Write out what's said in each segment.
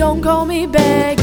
Don't call me back.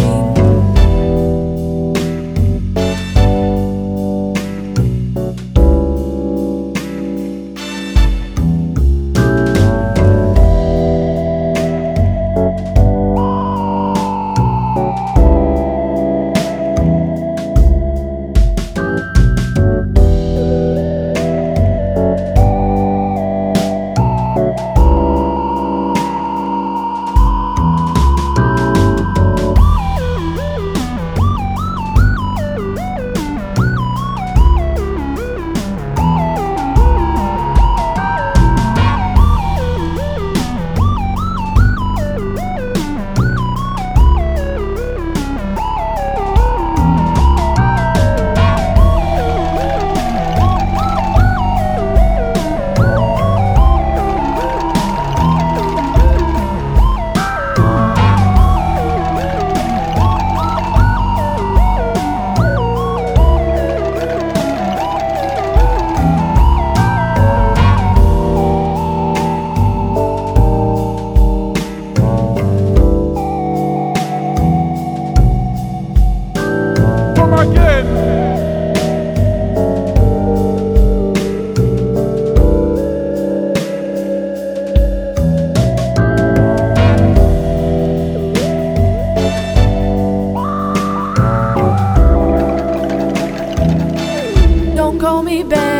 baby.